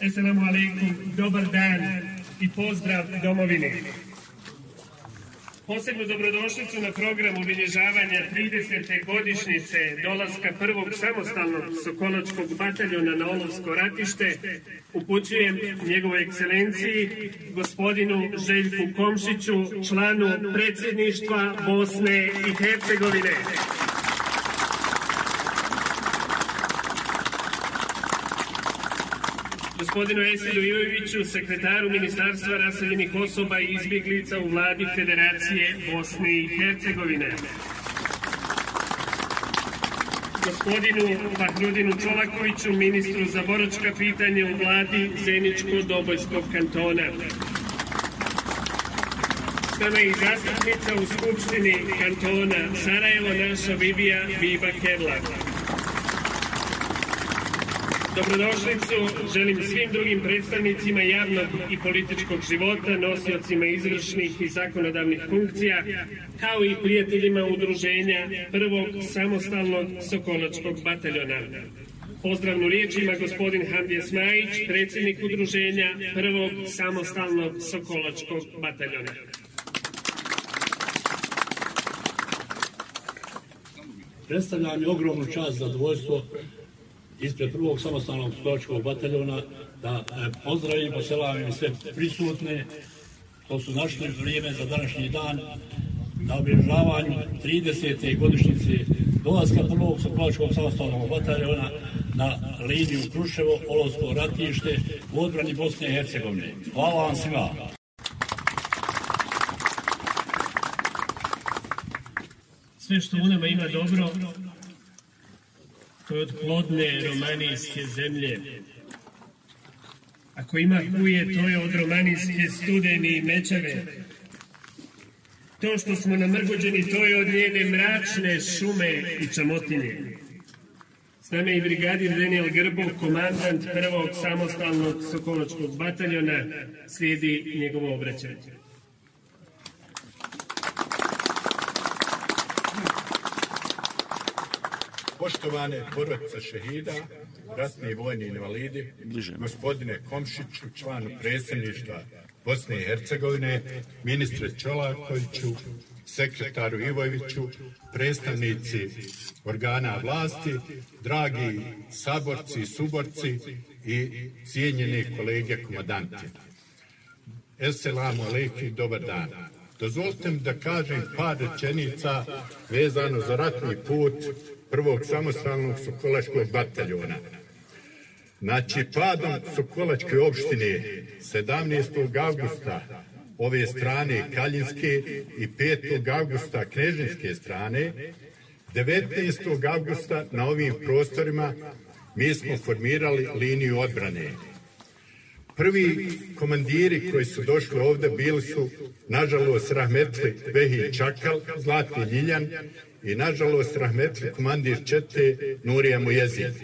Esselamu alaikum, dobar dan i pozdrav domovine. Posebnu dobrodošlicu na program obilježavanja 30. godišnjice dolaska prvog samostalnog Sokoločkog bataljona na Olovsko ratište upućujem njegovoj ekscelenciji gospodinu Željku Komšiću, članu predsjedništva Bosne i Hercegovine. Gospodinu Esidu Ivojeviću, sekretaru Ministarstva raseljenih osoba i izbjeglica u vladi Federacije Bosne i Hercegovine. Gospodinu Bahrudinu Čolakoviću, ministru za boročka pitanja u vladi Zeničko-Dobojskog kantona. S je i zastupnica u Skupštini kantona Sarajevo, naša Bibija Biba Kerlak. Dobrodošlicu želim svim drugim predstavnicima javnog i političkog života, nosiocima izvršnih i zakonodavnih funkcija, kao i prijateljima udruženja prvog samostalnog Sokolačkog bataljona. Pozdravnu riječ ima gospodin Hamdije Smajić, predsjednik udruženja prvog samostalnog Sokolačkog bataljona. Predstavljam je ogromnu čast za dvojstvo ispred prvog samostalnog stočkog bataljona da e, pozdravim, poselavim sve prisutne to su našli vrijeme za današnji dan na obježavanju 30. godišnjice dolaska prvog skločkog samostalnog bataljona na liniju Kruševo, Olovsko ratište u odbrani Bosne i Hercegovine. Hvala vam svima! Sve što u nama ima dobro, kod plodne romanijske zemlje. Ako ima kuje, to je od romanijske studeni i mečave. To što smo namrgođeni, to je od njene mračne šume i čamotine. S nama je i brigadir Daniel Grbo, komandant prvog samostalnog Sokoločkog bataljona, slijedi njegovo obraćanje. Poštovane porodice šehida, ratni i vojni invalidi, gospodine Komšiću, članu predsjedništva Bosne i Hercegovine, ministre Čolakoviću, sekretaru Ivojeviću, predstavnici organa vlasti, dragi saborci i suborci i cijenjeni kolege komadanti. Esselamu alaikum, dobar dan. Dozvolite mi da kažem par rečenica vezano za ratni put prvog samostalnog Sokolačkog bataljona. Znači, padom Sokolačke opštine 17. augusta ove strane Kaljinske i 5. augusta Knežinske strane, 19. augusta na ovim prostorima mi smo formirali liniju odbrane. Prvi komandiri koji su došli ovde bili su, nažalost, Rahmetli Behi Čakal, Zlati Ljiljan i nažalost rahmetli komandir Čete Nurija Mujezid.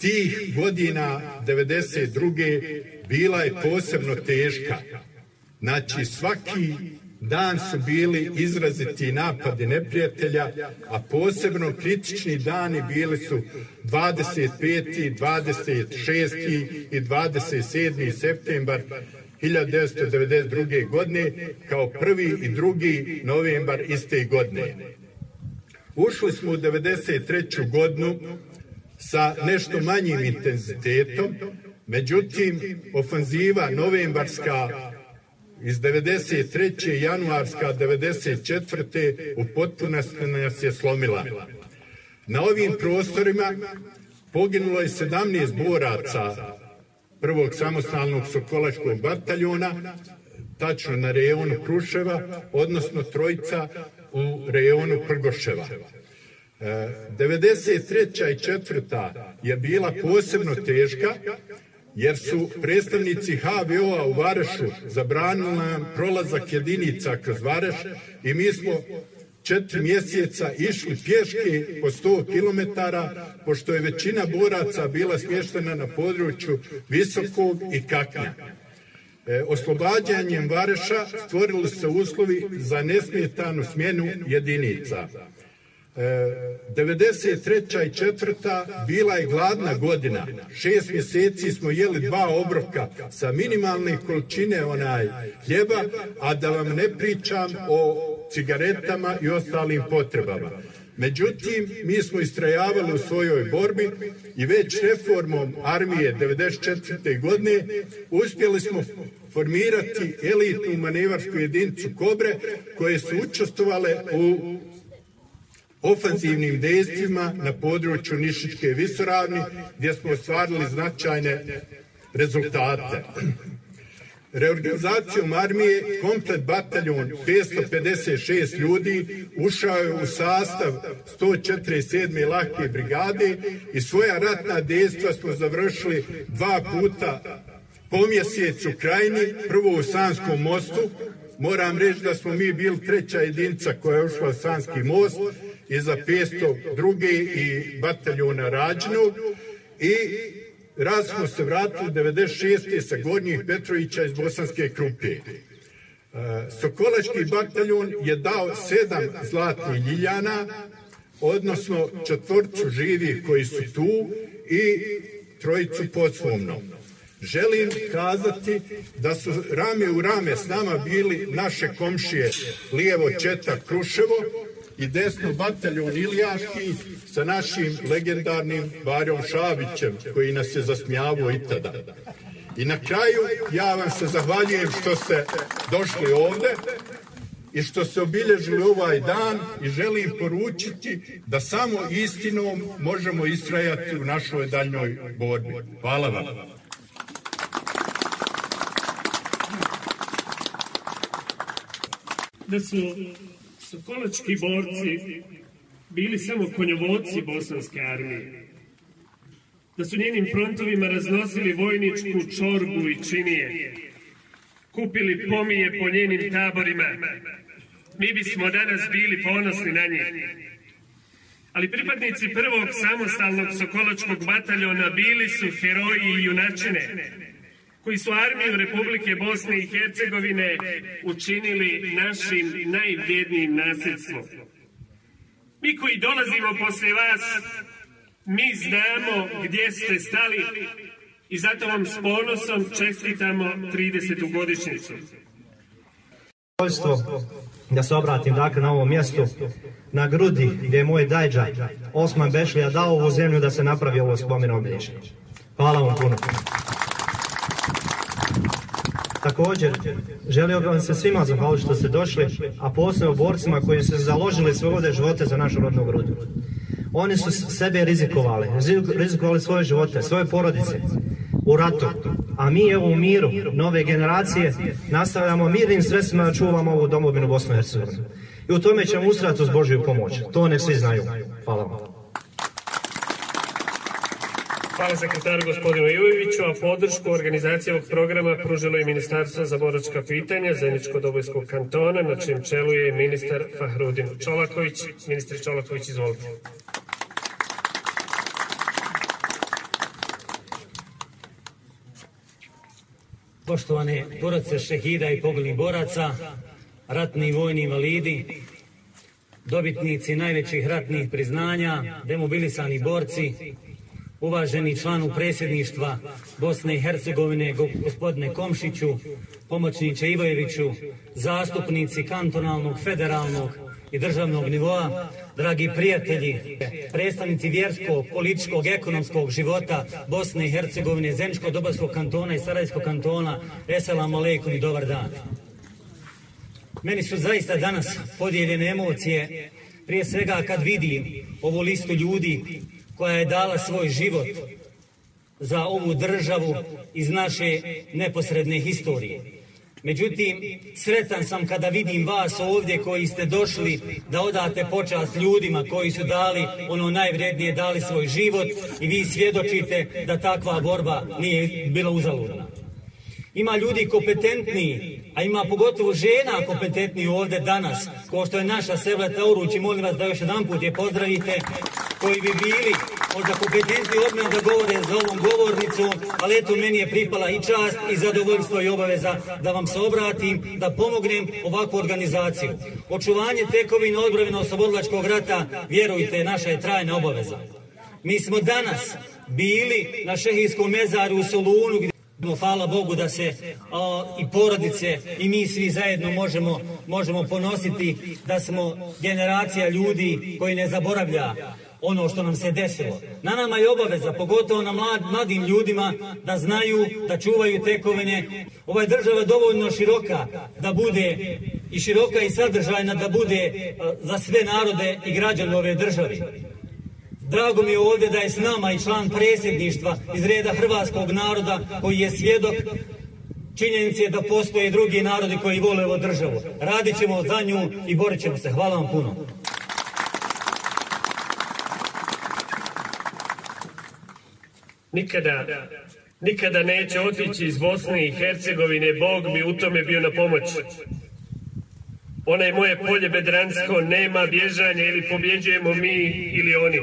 Tih godina 92. bila je posebno teška. Znači svaki dan su bili izraziti napadi neprijatelja, a posebno kritični dani bili su 25. 26. i 27. septembar 1992. godine kao prvi i drugi novembar iste godine. Ušli smo u 93. godinu sa nešto manjim intenzitetom, međutim, ofanziva novembarska iz 93. januarska 94. u potpunosti nas je slomila. Na ovim prostorima poginulo je 17 boraca prvog samostalnog Sokolačkog bataljona, tačno na rejonu Kruševa, odnosno trojica u rejonu Prgoševa. 93. I 4. je bila posebno teška, jer su predstavnici HVO-a u Varešu zabranili nam prolazak jedinica kroz Vareš i mi smo četiri mjeseca išli pješke po 100 km, pošto je većina boraca bila smještena na području Visokog i Kaknja. E, oslobađanjem Vareša stvorili se uslovi za nesmetanu smjenu jedinica. 93. i 4. bila je gladna godina. Šest mjeseci smo jeli dva obroka sa minimalne količine onaj hljeba, a da vam ne pričam o cigaretama i ostalim potrebama. Međutim, mi smo istrajavali u svojoj borbi i već reformom armije 94. godine uspjeli smo formirati elitnu manevarsku jedinicu Kobre koje su učestvovale u ofenzivnim dejstvima na području Nišičke visoravni gdje smo ostvarili značajne rezultate. Reorganizacijom armije komplet bataljon 556 ljudi ušao je u sastav 147. lake brigade i svoja ratna dejstva smo završili dva puta po mjesecu krajini, prvo u Sanskom mostu. Moram reći da smo mi bili treća jedinica koja je ušla u Sanski most i za 502. i bataljona Rađnog i raz smo se vratili 96. sa Gornjih Petrovića iz Bosanske Krupije. E, Sokolački bataljon je dao sedam zlatnih ljiljana, odnosno četvorcu živih koji su tu i trojicu poslovno. Želim kazati da su rame u rame s nama bili naše komšije Lijevo Četa Kruševo i desno bataljon Ilijaški sa našim legendarnim Varjom Šavićem koji nas je zasmijavao i tada. I na kraju ja vam se zahvaljujem što ste došli ovde i što ste obilježili ovaj dan i želim poručiti da samo istinom možemo istrajati u našoj daljnjoj borbi. Hvala vam. da su sokolački borci bili samo konjovodci bosanske armije. Da su njenim frontovima raznosili vojničku čorbu i činije. Kupili pomije po njenim taborima. Mi bismo danas bili ponosni na njih. Ali pripadnici prvog samostalnog sokolačkog bataljona bili su heroji i junačine koji su armiju Republike Bosne i Hercegovine učinili našim najvrijednijim nasljedstvom. Mi koji dolazimo posle vas, mi znamo gdje ste stali i zato vam s ponosom čestitamo 30. godišnicu. Da se obratim dakle na ovom mjestu, na grudi gdje je moj dajđa Osman Bešlija dao ovu zemlju da se napravi ovo spomen obilježje. Hvala vam puno. Također, želio bih vam se svima zahvaliti što ste došli, a posebno borcima koji su založili svoje ovde živote za našu rodnu grudu. Oni su sebe rizikovali, rizikovali svoje živote, svoje porodice u ratu, a mi evo u miru nove generacije nastavljamo mirnim sredstvima da čuvamo ovu domovinu Bosnu i Hercegovine. I u tome ćemo ustrati uz Božju pomoć. To ne svi znaju. Hvala vam. Hvala sekretaru gospodinu Ivoviću, a podršku organizacije ovog programa pružilo je Ministarstvo za boračka pitanja Zeničko-Dobojskog kantona, na čijem čelu je ministar Fahrudin Čolaković. Ministar Čolaković, izvolite. Poštovane borace šehida i pogodnih boraca, ratni vojni invalidi, dobitnici najvećih ratnih priznanja, demobilisani borci, uvaženi članu predsjedništva Bosne i Hercegovine, gospodine Komšiću, pomoćniče Ivojeviću, zastupnici kantonalnog, federalnog i državnog nivoa, dragi prijatelji, predstavnici vjerskog, političkog, ekonomskog života Bosne i Hercegovine, Zemčko-Dobarskog kantona i Sarajskog kantona, Eselam Aleikum i dobar dan. Meni su zaista danas podijeljene emocije, prije svega kad vidim ovu listu ljudi koja je dala svoj život za ovu državu iz naše neposredne historije. Međutim, sretan sam kada vidim vas ovdje koji ste došli da odate počast ljudima koji su dali ono najvrednije, dali svoj život i vi svjedočite da takva borba nije bila uzaludna. Ima ljudi kompetentni, a ima pogotovo žena kompetentni ovdje danas, ko što je naša Sevleta Uruć i molim vas da još jedan put je pozdravite, koji bi bili možda kompetentni od mene da govore za ovom govornicom, ali eto meni je pripala i čast i zadovoljstvo i obaveza da vam se obratim, da pomognem ovakvu organizaciju. Očuvanje tekovina odbravina oslobodilačkog rata, vjerujte, naša je trajna obaveza. Mi smo danas bili na šehijskom mezaru u Solunu, gdje Hvala Bogu da se o, i porodice i mi svi zajedno možemo, možemo ponositi da smo generacija ljudi koji ne zaboravlja ono što nam se desilo. Na nama je obaveza, pogotovo na mlad, mladim ljudima, da znaju, da čuvaju tekovine. Ova je država dovoljno široka da bude i široka i sadržajna da bude e, za sve narode i građane ove države. Drago mi je ovdje da je s nama i član presjedništva iz reda hrvatskog naroda koji je svjedok činjenice da postoje drugi narodi koji vole ovo državu. Radit ćemo za nju i borit ćemo se. Hvala vam puno. Nikada, nikada neće otići iz Bosne i Hercegovine, Bog mi u tome bio na pomoć. Onaj moje polje bedransko nema bježanja ili pobjeđujemo mi ili oni.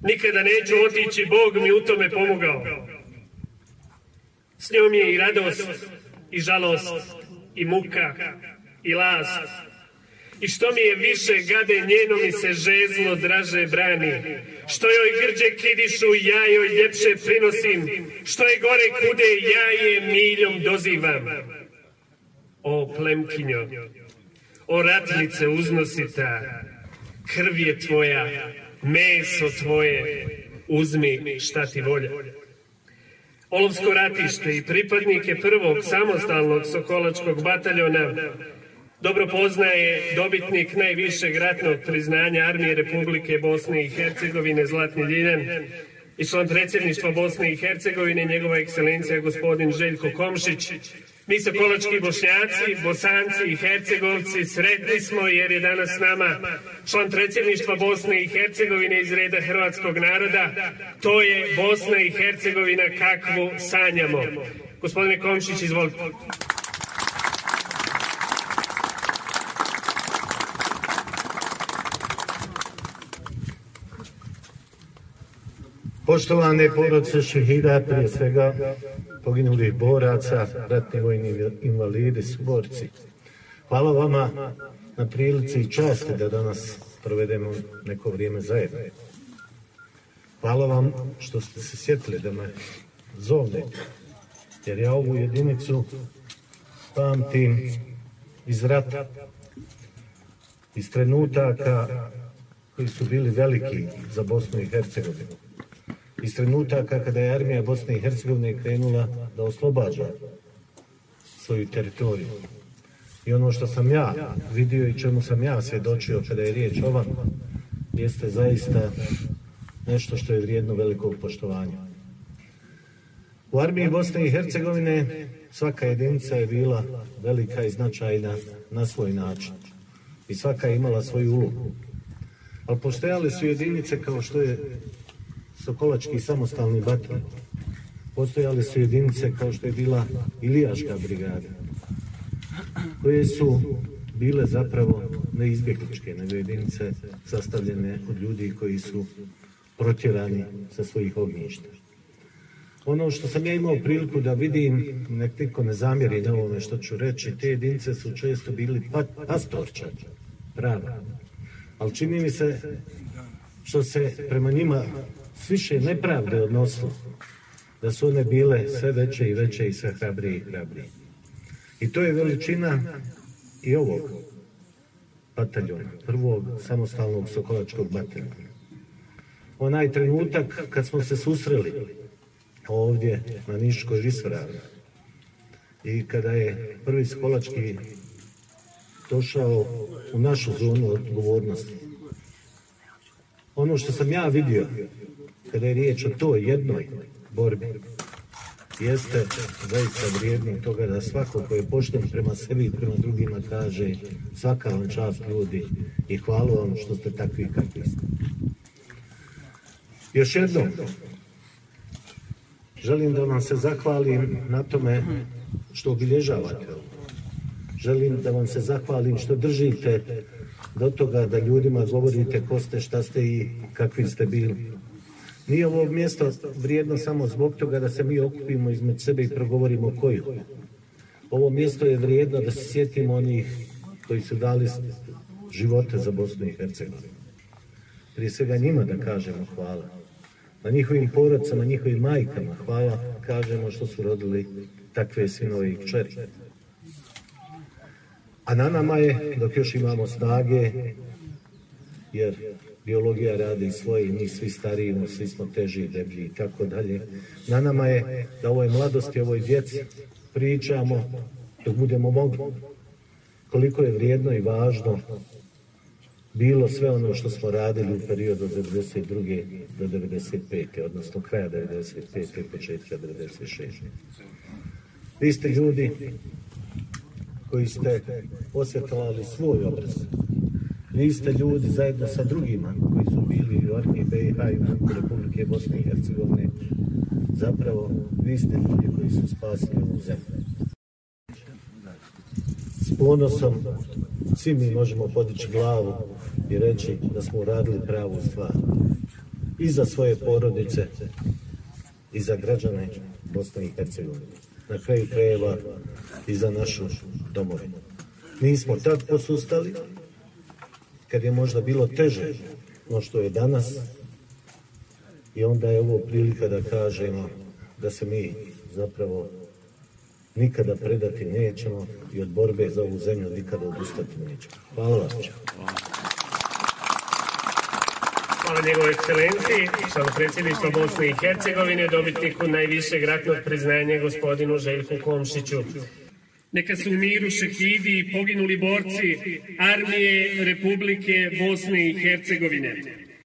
Nikada neću otići, Bog mi u tome pomogao. S njom je i radost, i žalost, i muka, i last. I što mi je više gade, njeno mi se žezlo draže brani. Što joj grđe kidišu, ja joj ljepše prinosim. Što je gore kude, ja je miljom dozivam. O plemkinjo, o ratnice uznosita, krv je tvoja, meso tvoje, uzmi šta ti volja. Olovsko ratište i pripadnike prvog samostalnog Sokolačkog bataljona dobro poznaje dobitnik najvišeg ratnog priznanja Armije Republike Bosne i Hercegovine Zlatni Ljiljan i član predsjedništva Bosne i Hercegovine njegova ekscelencija gospodin Željko Komšić, Mi se kolački bošnjaci, bosanci i hercegovci sretni smo jer je danas s nama član predsjedništva Bosne i Hercegovine iz reda hrvatskog naroda. To je Bosna i Hercegovina kakvu sanjamo. Gospodine Komšić, izvolite. Poštovane porodce šehida, prije svega poginulih boraca, ratni vojni invalidi, suborci. Hvala vama na prilici i časti da danas provedemo neko vrijeme zajedno. Hvala vam što ste se sjetili da me zovnete, jer ja ovu jedinicu pamtim iz rata, iz trenutaka koji su bili veliki za Bosnu i Hercegovinu iz trenutaka kada je armija Bosne i Hercegovine krenula da oslobađa svoju teritoriju. I ono što sam ja vidio i čemu sam ja svjedočio kada je riječ o jeste zaista nešto što je vrijedno velikog poštovanja. U armiji Bosne i Hercegovine svaka jedinica je bila velika i značajna na svoj način. I svaka je imala svoju ulogu. Ali postojale su jedinice kao što je Sokolački samostalni batalj. Postojale su jedinice kao što je bila Ilijaška brigada, koje su bile zapravo neizbjegličke, nego jedinice sastavljene od ljudi koji su protjerani sa svojih ognjišta. Ono što sam ja imao priliku da vidim, nek niko ne zamjeri na ovome što ću reći, te jedinice su često bili pastorčani, prava. Ali čini mi se što se prema njima više nepravde odnosilo, da su one bile sve veće i veće i sve hrabrije i hrabrije. I to je veličina i ovog bataljona, prvog samostalnog sokolačkog bataljona. Onaj trenutak kad smo se susreli ovdje na Niškoj visoravni i kada je prvi sokolački došao u našu zonu odgovornosti. Ono što sam ja vidio kada je riječ o toj jednoj borbi, jeste zaista vrijedni toga da svako ko je pošten prema sebi i prema drugima kaže svaka vam čast ljudi i hvala vam što ste takvi kakvi ste. Još jednom, želim da vam se zahvalim na tome što obilježavate ovo. Želim da vam se zahvalim što držite do toga da ljudima govorite ko ste, šta ste i kakvi ste bili. Nije ovo mjesto vrijedno samo zbog toga da se mi okupimo između sebe i progovorimo koju. Ovo mjesto je vrijedno da se sjetimo onih koji su dali živote za Bosnu i Hercegovinu. Prije svega njima da kažemo hvala. Na njihovim porodcama, njihovim majkama hvala kažemo što su rodili takve sinove i kćeri. A na nama je, dok još imamo snage, jer biologija radi svoje i mi svi starijimo, svi smo teži, deblji i tako dalje. Na nama je da ovoj mladosti, ovoj djeci pričamo dok budemo mogli koliko je vrijedno i važno bilo sve ono što smo radili u periodu od 92. do 95. odnosno kraja 95. i početka 96. Vi ste ljudi koji ste osvjetovali svoj obraz niste ljudi zajedno sa drugima koji su bili u armiji BiH i u Republike Bosne i Hercegovine. Zapravo, vi ste ljudi koji su spasili ovu zemlju. S ponosom svi mi možemo podići glavu i reći da smo uradili pravu stvar. I za svoje porodice, i za građane Bosne i Hercegovine. Na kraju krajeva i za našu domovinu. Nismo tad posustali, kad je možda bilo teže no što je danas, i onda je ovo prilika da kažemo da se mi zapravo nikada predati nećemo i od borbe za ovu zemlju nikada odustati nećemo. Hvala vam. Hvala njegove ekscelenciji, članu predsjedništva Bosne i Hercegovine, dobitniku najvišeg ratnog priznanja gospodinu Željku Komšiću. Neka su u miru šehidi i poginuli borci armije Republike Bosne i Hercegovine.